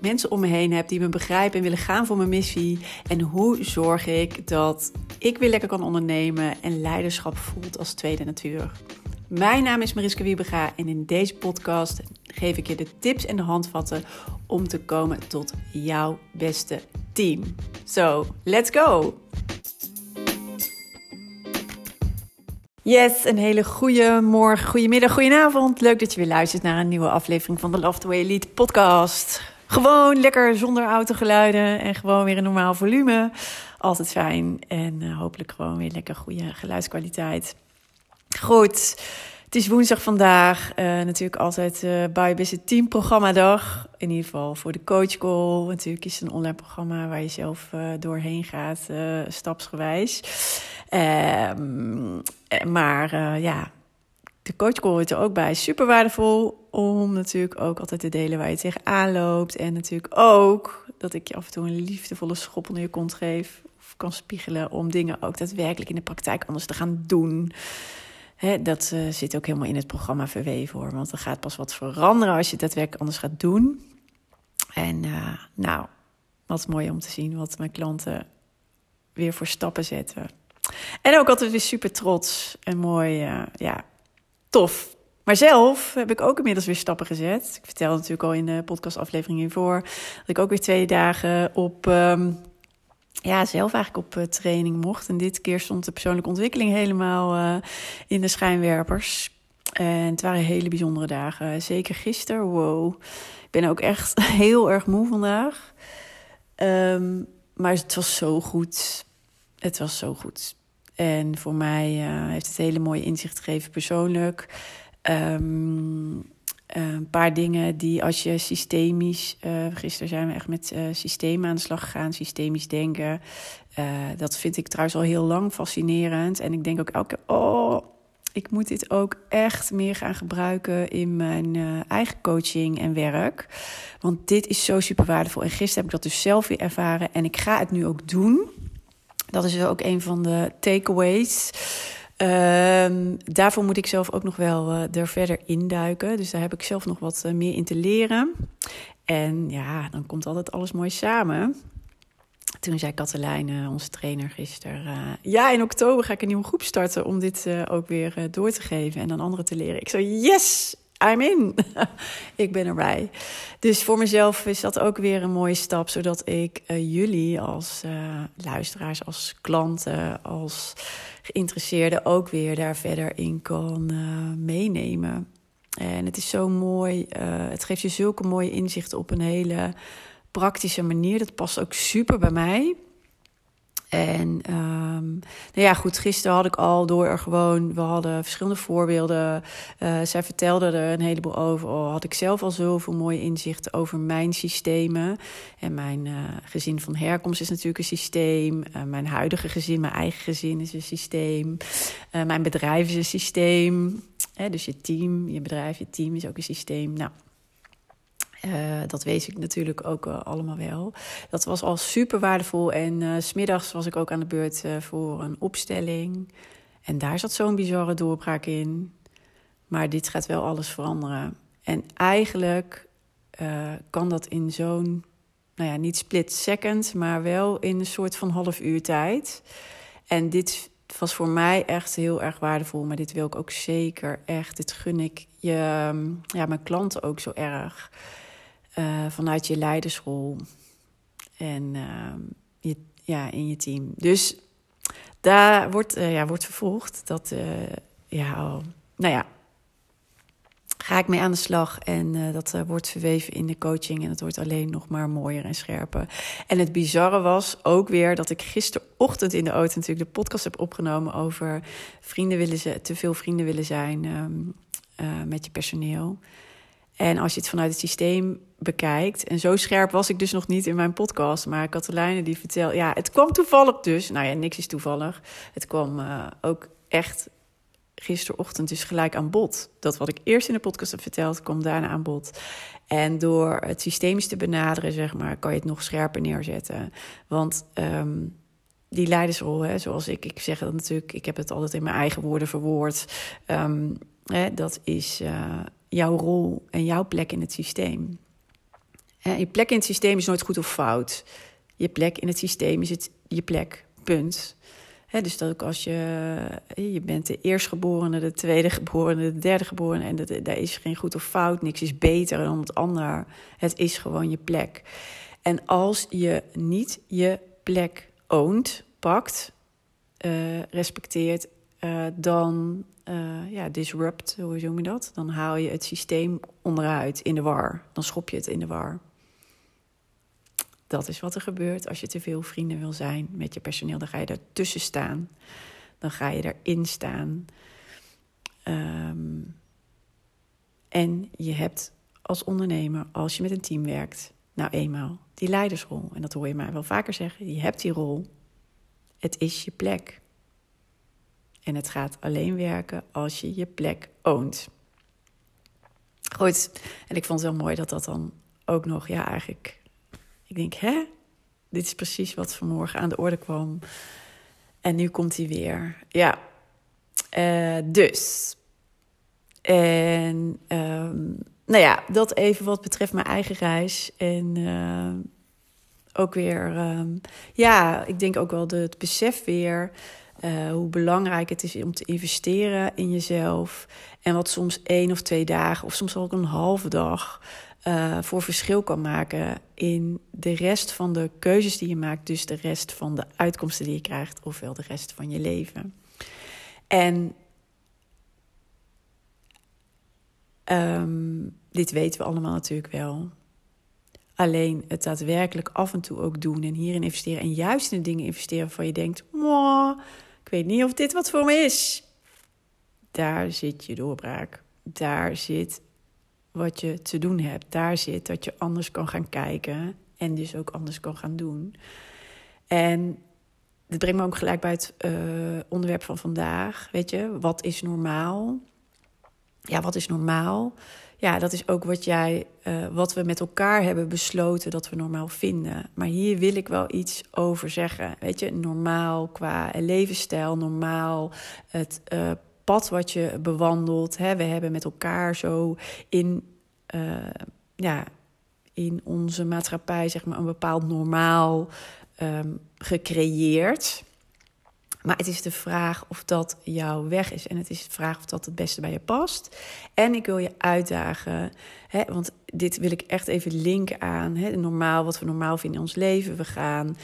mensen om me heen heb die me begrijpen en willen gaan voor mijn missie? En hoe zorg ik dat ik weer lekker kan ondernemen en leiderschap voelt als tweede natuur? Mijn naam is Mariska Wiebega en in deze podcast geef ik je de tips en de handvatten om te komen tot jouw beste team. So, let's go! Yes, een hele goede morgen, goedemiddag, goedenavond. Leuk dat je weer luistert naar een nieuwe aflevering van de Love the Way Elite podcast. Gewoon lekker zonder autogeluiden en gewoon weer een normaal volume. Altijd fijn en uh, hopelijk gewoon weer lekker goede geluidskwaliteit. Goed, het is woensdag vandaag. Uh, natuurlijk altijd uh, bij Business Team programma dag. In ieder geval voor de coach call. Natuurlijk is het een online programma waar je zelf doorheen gaat, stapsgewijs. Ehm, maar ja, de coach call is er ook bij. Super waardevol om natuurlijk ook altijd te delen waar je tegenaan loopt. En natuurlijk ook dat ik je af en toe een liefdevolle schop onder je kont geef. Of kan spiegelen om dingen ook daadwerkelijk in de praktijk anders te gaan doen. Dat uh, zit ook helemaal in het programma verweven hoor. Want er gaat pas wat veranderen als je het daadwerkelijk anders gaat doen. En uh, nou, wat mooi om te zien wat mijn klanten weer voor stappen zetten. En ook altijd weer super trots en mooi. Uh, ja, tof. Maar zelf heb ik ook inmiddels weer stappen gezet. Ik vertelde natuurlijk al in de podcastaflevering hiervoor... dat ik ook weer twee dagen op... Um, ja, zelf eigenlijk op uh, training mocht. En dit keer stond de persoonlijke ontwikkeling helemaal uh, in de schijnwerpers. En het waren hele bijzondere dagen. Zeker gisteren, wow. Ik ben ook echt heel erg moe vandaag. Um, maar het was zo goed. Het was zo goed. En voor mij uh, heeft het hele mooie inzicht gegeven persoonlijk. Um, een paar dingen die als je systemisch... Uh, gisteren zijn we echt met uh, systemen aan de slag gegaan, systemisch denken. Dat vind ik trouwens al heel lang fascinerend. En ik denk ook elke keer, oh, ik moet dit ook echt meer gaan gebruiken in mijn eigen coaching en werk. Want dit is zo super waardevol. En gisteren heb ik dat dus zelf weer ervaren en ik ga het nu ook doen. Dat is ook een van de takeaways. Um, daarvoor moet ik zelf ook nog wel uh, er verder induiken. Dus daar heb ik zelf nog wat uh, meer in te leren. En ja, dan komt altijd alles mooi samen. Toen zei Katelijne, onze trainer gisteren... Ja, in oktober ga ik een nieuwe groep starten... om dit ook weer door te geven en aan anderen te leren. Ik zei, yes, I'm in. ik ben erbij. Dus voor mezelf is dat ook weer een mooie stap, zodat ik uh, jullie als uh, luisteraars, als klanten, als geïnteresseerden ook weer daar verder in kan uh, meenemen. En het is zo mooi. het geeft je zulke mooie inzichten op een hele praktische manier. Dat past ook super bij mij. En um, nou ja, goed, gisteren had ik al door er gewoon, we hadden verschillende voorbeelden. Uh, zij vertelde er een heleboel over. Oh, had ik zelf al zoveel mooie inzichten over mijn systemen. En mijn uh, gezin van herkomst is natuurlijk een systeem. Uh, mijn huidige gezin, mijn eigen gezin is een systeem. mijn bedrijf is een systeem. dus je team, je bedrijf, je team is ook een systeem. Nou, uh, dat weet ik natuurlijk ook uh, allemaal wel. Dat was al super waardevol. En uh, smiddags was ik ook aan de beurt voor een opstelling. En daar zat zo'n bizarre doorbraak in. Maar dit gaat wel alles veranderen. En eigenlijk kan dat in zo'n, nou ja, niet split second, maar wel in een soort van half uur tijd. En dit was voor mij echt heel erg waardevol. Maar dit wil ik ook zeker echt. Dit gun ik je, ja, mijn klanten ook zo erg. Uh, vanuit je leidersrol en uh, je, ja, in je team. Dus daar wordt, uh, ja, wordt vervolgd. Dat, ja, oh, nou ja, ga ik mee aan de slag. En dat wordt verweven in de coaching. En het wordt alleen nog maar mooier en scherper. En het bizarre was ook weer dat ik gisterochtend in de auto natuurlijk de podcast heb opgenomen over vrienden willen ze, te veel vrienden willen zijn um, met je personeel. En als je het vanuit het systeem bekijkt. En zo scherp was ik dus nog niet in mijn podcast. Maar Katelijne die vertelt, ja, het kwam toevallig dus. Nou ja, niks is toevallig. Het kwam uh, ook echt gisterochtend dus gelijk aan bod. Dat wat ik eerst in de podcast heb verteld, komt daarna aan bod. En door het systemisch te benaderen, zeg maar, kan je het nog scherper neerzetten. Want ehm, die leidersrol, hè, zoals ik, ik zeg het natuurlijk, ik heb het altijd in mijn eigen woorden verwoord. Um, hè, dat is uh, jouw rol en jouw plek in het systeem. je plek in het systeem is nooit goed of fout. Je plek in het systeem is het je plek, punt dus dat ook als je, je bent de eerstgeborene, de tweede geborene, de derde geborene. En dat, daar is geen goed of fout, niks is beter dan het ander. Het is gewoon je plek. En als je niet je plek oont, pakt, uh, respecteert, uh, dan uh, ja, disrupt, hoe noem je dat? Dan haal je het systeem onderuit in de war. Dan schop je het in de war. Dat is wat er gebeurt als je te veel vrienden wil zijn met je personeel. Dan ga je ertussen staan. Dan ga je erin staan. Um, en je hebt als ondernemer, als je met een team werkt, nou eenmaal die leidersrol. En dat hoor je mij wel vaker zeggen. Je hebt die rol. Het is je plek. En het gaat alleen werken als je je plek oont. Goed, en ik vond het wel mooi dat dat dan ook nog, ja, eigenlijk ik denk, hè? Dit is precies wat vanmorgen aan de orde kwam. En nu komt hij weer. Ja. Uh, dus. En um, nou ja, dat even wat betreft mijn eigen reis. En uh, ook weer, um, ja, ik denk ook wel de, het besef weer. Uh, hoe belangrijk het is om te investeren in jezelf. En wat soms één of twee dagen, of soms ook een halve dag, uh, voor verschil kan maken in de rest van de keuzes die je maakt, dus de rest van de uitkomsten die je krijgt, ofwel de rest van je leven. En um, dit weten we allemaal natuurlijk wel. Alleen het daadwerkelijk af en toe ook doen en hierin investeren. En juist in de dingen investeren waarvan je denkt: ik weet niet of dit wat voor me is. Daar zit je doorbraak. Daar zit wat je te doen hebt. Daar zit dat je anders kan gaan kijken en dus ook anders kan gaan doen. En dat brengt me ook gelijk bij het uh, onderwerp van vandaag. Weet je, wat is normaal? Ja, wat is normaal? Ja, dat is ook wat jij, uh, wat we met elkaar hebben besloten dat we normaal vinden. Maar hier wil ik wel iets over zeggen. Weet je, normaal qua levensstijl, normaal het uh, pad wat je bewandelt. Hè. We hebben met elkaar zo in, uh, ja, in onze maatschappij zeg maar, een bepaald normaal um, gecreëerd. Maar het is de vraag of dat jouw weg is. En het is de vraag of dat het beste bij je past. En ik wil je uitdagen, hè, want dit wil ik echt even linken aan. Hè, normaal, wat we normaal vinden in ons leven. We gaan uh,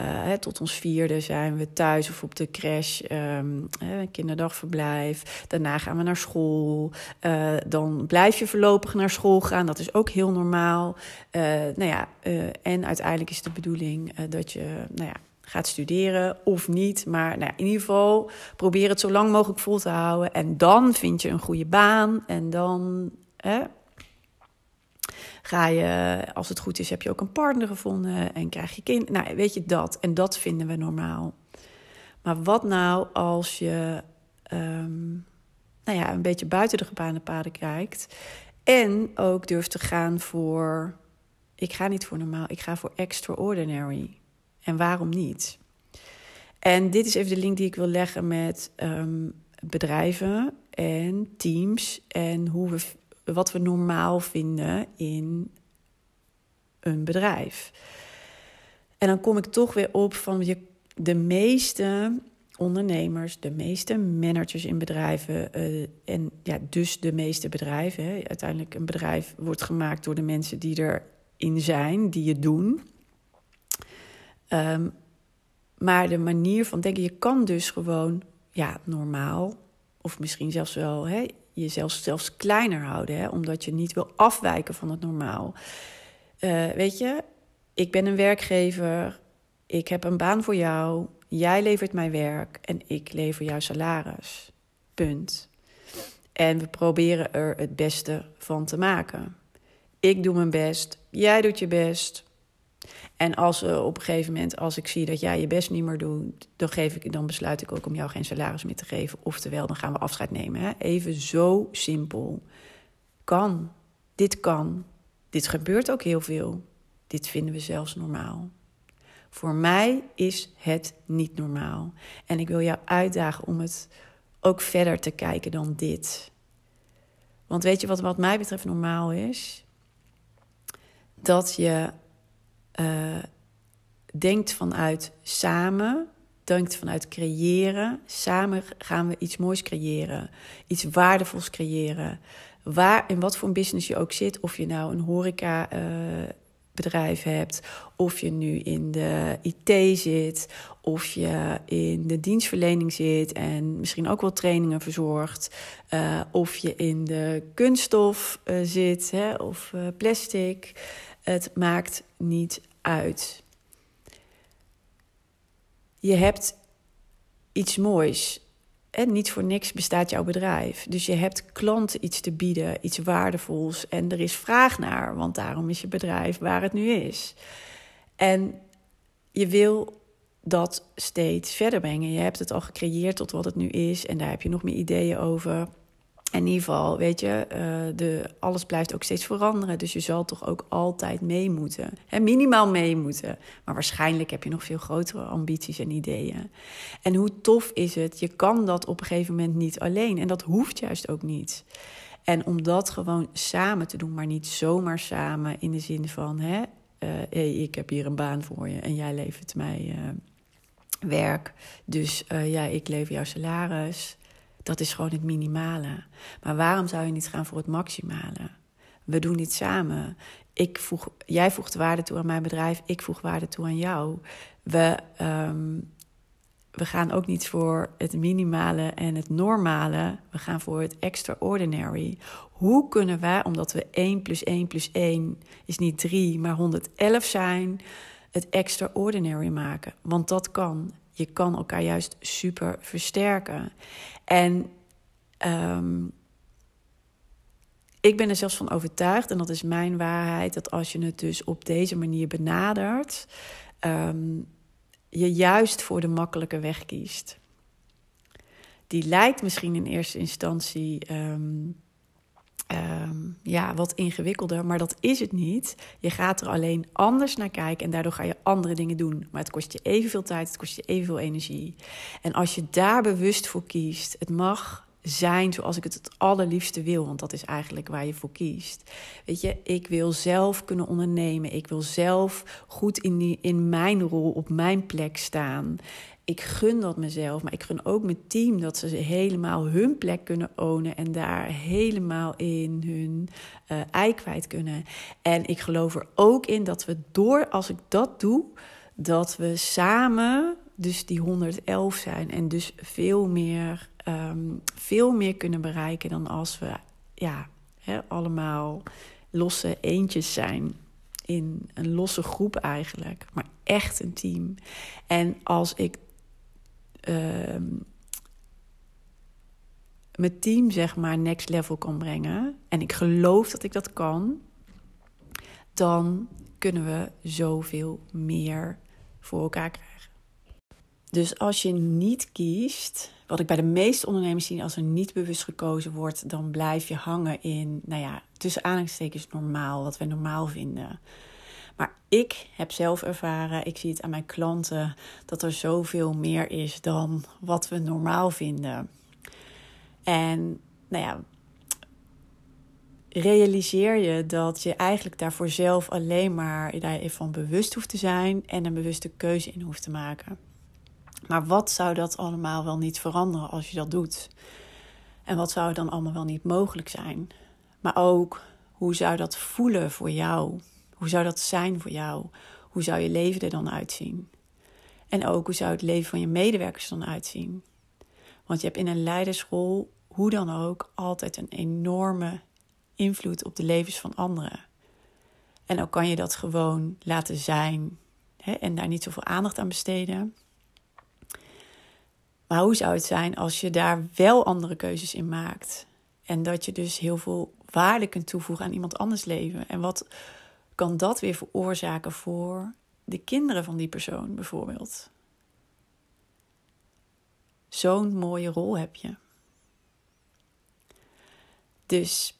hè, tot ons vierde zijn we thuis of op de crash, um, kinderdagverblijf. Daarna gaan we naar school. Uh, dan blijf je voorlopig naar school gaan. Dat is ook heel normaal. Uh, nou ja, en uiteindelijk is de bedoeling dat je, nou ja gaat studeren of niet. Maar nou, in ieder geval probeer het zo lang mogelijk vol te houden. En dan vind je een goede baan. En dan hè, ga je, als het goed is, heb je ook een partner gevonden. En krijg je kind. Nou, weet je dat. En dat vinden we normaal. Maar wat nou als je um, nou ja, een beetje buiten de gebaande paden kijkt. En ook durft te gaan voor. Ik ga niet voor normaal, ik ga voor extraordinary. En waarom niet? En dit is even de link die ik wil leggen met um, bedrijven en teams en hoe we, wat we normaal vinden in een bedrijf. En dan kom ik toch weer op van je, de meeste ondernemers, de meeste managers in bedrijven uh, en ja, dus de meeste bedrijven. Hè. Uiteindelijk een bedrijf wordt gemaakt door de mensen die erin zijn, die het doen. Um, maar de manier van denken, je kan dus gewoon ja, normaal, of misschien zelfs wel hè, jezelf zelfs kleiner houden, hè, omdat je niet wil afwijken van het normaal. Uh, weet je, ik ben een werkgever, ik heb een baan voor jou, jij levert mij werk en ik lever jouw salaris. Punt. En we proberen er het beste van te maken. Ik doe mijn best, jij doet je best. En als uh, op een gegeven moment, als ik zie dat jij je best niet meer doet, dan, geef ik, dan besluit ik ook om jou geen salaris meer te geven. Oftewel, dan gaan we afscheid nemen. Hè? Even zo simpel. Kan. Dit kan. Dit gebeurt ook heel veel. Dit vinden we zelfs normaal. Voor mij is het niet normaal. En ik wil jou uitdagen om het ook verder te kijken dan dit. Want weet je wat, wat mij betreft normaal is? Dat je uh, denkt vanuit samen, denkt vanuit creëren. Samen gaan we iets moois creëren, iets waardevols creëren. Waar, in wat voor een business je ook zit, of je nou een horeca uh, bedrijf hebt, of je nu in de IT zit, of je in de dienstverlening zit en misschien ook wel trainingen verzorgt, uh, of je in de kunststof zit hè, of plastic. Het maakt niet uit. Je hebt iets moois. En niet voor niks bestaat jouw bedrijf. Dus je hebt klanten iets te bieden, iets waardevols. En er is vraag naar, want daarom is je bedrijf waar het nu is. En je wil dat steeds verder brengen. Je hebt het al gecreëerd tot wat het nu is. En daar heb je nog meer ideeën over in ieder geval, weet je, uh, de, alles blijft ook steeds veranderen. Dus je zal toch ook altijd mee moeten. Hè, minimaal mee moeten. Maar waarschijnlijk heb je nog veel grotere ambities en ideeën. En hoe tof is het? Je kan dat op een gegeven moment niet alleen. En dat hoeft juist ook niet. En om dat gewoon samen te doen, maar niet zomaar samen in de zin van: hè, hey, ik heb hier een baan voor je en jij levert mij uh, werk. Dus ja, ik lever jouw salaris. Dat is gewoon het minimale. Maar waarom zou je niet gaan voor het maximale? We doen dit samen. Ik voeg, jij voegt waarde toe aan mijn bedrijf, ik voeg waarde toe aan jou. We, um, we gaan ook niet voor het minimale en het normale. We gaan voor het extraordinary. Hoe kunnen wij, omdat we 1 plus 1 plus 1 is niet 3, maar 111 zijn, het extraordinary maken? Want dat kan. Je kan elkaar juist super versterken. En um, ik ben er zelfs van overtuigd, en dat is mijn waarheid, dat als je het dus op deze manier benadert, um, je juist voor de makkelijke weg kiest. Die lijkt misschien in eerste instantie um, um, ja, wat ingewikkelder, maar dat is het niet. Je gaat er alleen anders naar kijken en daardoor ga je andere dingen doen. Maar het kost je evenveel tijd, het kost je evenveel energie. En als je daar bewust voor kiest, het mag zijn zoals ik het het allerliefste wil, want dat is eigenlijk waar je voor kiest. Weet je, ik wil zelf kunnen ondernemen. Ik wil zelf goed in, die, in mijn rol op mijn plek staan ik gun dat mezelf, maar ik gun ook mijn team dat ze helemaal hun plek kunnen ownen en daar helemaal in hun uh, ei kwijt kunnen. En ik geloof er ook in dat we door, als ik dat doe, dat we samen dus die 111 zijn en dus veel meer, um, veel meer kunnen bereiken dan als we ja, hè, allemaal losse eentjes zijn in een losse groep eigenlijk, maar echt een team. En als ik mijn team zeg maar next level kan brengen. En ik geloof dat ik dat kan. Dan kunnen we zoveel meer voor elkaar krijgen. Dus als je niet kiest, wat ik bij de meeste ondernemers zie, als er niet bewust gekozen wordt, dan blijf je hangen in, nou ja, tussen aanhalingstekens normaal, wat we normaal vinden. Maar ik heb zelf ervaren, ik zie het aan mijn klanten, dat er zoveel meer is dan wat we normaal vinden. En nou ja, realiseer je dat je eigenlijk daarvoor zelf alleen maar daar even van bewust hoeft te zijn en een bewuste keuze in hoeft te maken. Maar wat zou dat allemaal wel niet veranderen als je dat doet? En wat zou dan allemaal wel niet mogelijk zijn? Maar ook, hoe zou dat voelen voor jou? Hoe zou dat zijn voor jou? Hoe zou je leven er dan uitzien? En ook hoe zou het leven van je medewerkers dan uitzien? Want je hebt in een leidersrol, hoe dan ook, altijd een enorme invloed op de levens van anderen. En ook kan je dat gewoon laten zijn hè, en daar niet zoveel aandacht aan besteden. Maar hoe zou het zijn als je daar wel andere keuzes in maakt? En dat je dus heel veel waarde kunt toevoegen aan iemand anders leven. En wat kan dat weer veroorzaken voor de kinderen van die persoon bijvoorbeeld. Zo'n mooie rol heb je. Dus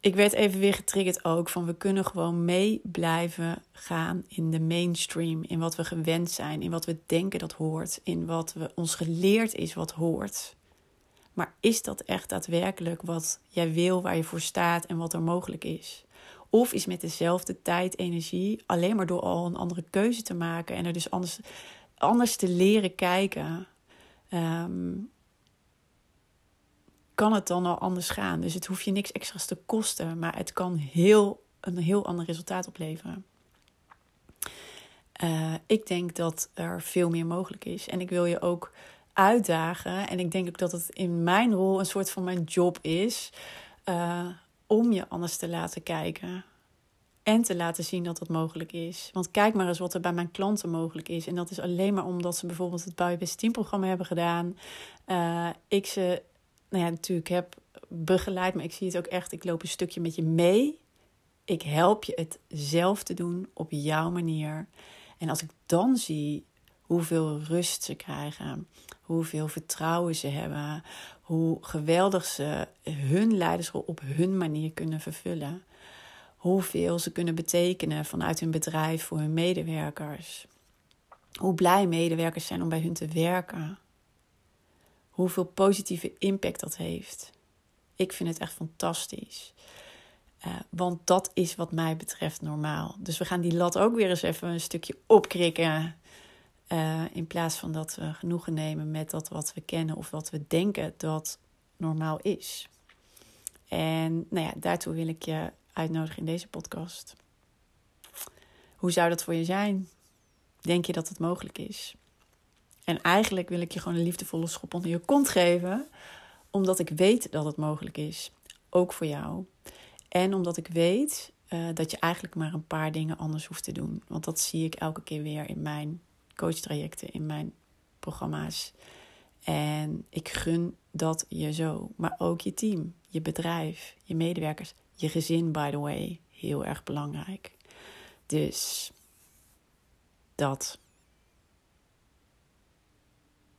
ik werd even weer getriggerd ook van we kunnen gewoon mee blijven gaan in de mainstream, in wat we gewend zijn, in wat we denken dat hoort, in wat we ons geleerd is wat hoort. Maar is dat echt daadwerkelijk wat jij wil, waar je voor staat en wat er mogelijk is? Of is met dezelfde tijd, energie, alleen maar door al een andere keuze te maken en er dus anders, anders te leren kijken, ehm, kan het dan al anders gaan. Dus het hoeft je niks extra's te kosten, maar het kan heel, een heel ander resultaat opleveren. Uh, ik denk dat er veel meer mogelijk is. En ik wil je ook uitdagen. En ik denk ook dat het in mijn rol een soort van mijn job is. Uh, om je anders te laten kijken. En te laten zien dat dat mogelijk is. Want kijk maar eens wat er bij mijn klanten mogelijk is. En dat is alleen maar omdat ze bijvoorbeeld het Buy 10 programma hebben gedaan. Uh, ik ze nou ja, natuurlijk heb begeleid, maar ik zie het ook echt. Ik loop een stukje met je mee. Ik help je het zelf te doen op jouw manier. En als ik dan zie hoeveel rust ze krijgen, hoeveel vertrouwen ze hebben, hoe geweldig ze hun leiderschap op hun manier kunnen vervullen, hoeveel ze kunnen betekenen vanuit hun bedrijf voor hun medewerkers, hoe blij medewerkers zijn om bij hun te werken hoeveel positieve impact dat heeft. Ik vind het echt fantastisch. Uh, want dat is wat mij betreft normaal. Dus we gaan die lat ook weer eens even een stukje opkrikken. Uh, in plaats van dat we genoegen nemen met dat wat we kennen of wat we denken dat normaal is. En nou ja, daartoe wil ik je uitnodigen in deze podcast. Hoe zou dat voor je zijn? Denk je dat het mogelijk is? En eigenlijk wil ik je gewoon een liefdevolle schop onder je kont geven, omdat ik weet dat het mogelijk is, ook voor jou. En omdat ik weet uh, dat je eigenlijk maar een paar dingen anders hoeft te doen. Want dat zie ik elke keer weer in mijn coachtrajecten, in mijn programma's. En ik gun dat je zo. Maar ook je team, je bedrijf, je medewerkers, je gezin, by the way. Heel erg belangrijk. Dus dat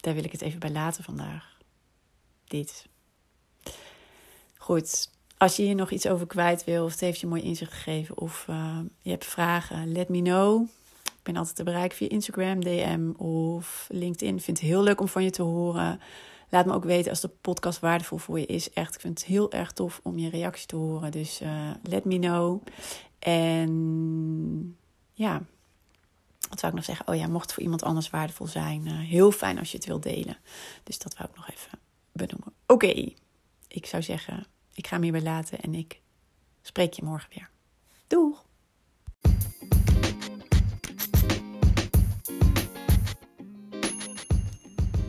daar wil ik het even bij laten vandaag. Dit. Goed. Als je hier nog iets over kwijt wil, of het heeft je mooi inzicht gegeven, of uh, je hebt vragen, let me know. Ben altijd te bereiken via Instagram, DM of LinkedIn. Vind het heel leuk om van je te horen. Laat me ook weten als de podcast waardevol voor je is. Echt, ik vind het heel erg tof om je reactie te horen. Dus uh, let me know. En ja, wat zou ik nog zeggen? Oh ja, mocht het voor iemand anders waardevol zijn, uh, heel fijn als je het wilt delen. Dus dat wou ik nog even benoemen. Oké, ik zou zeggen, ik ga hem hierbij laten en ik spreek je morgen weer. Doeg!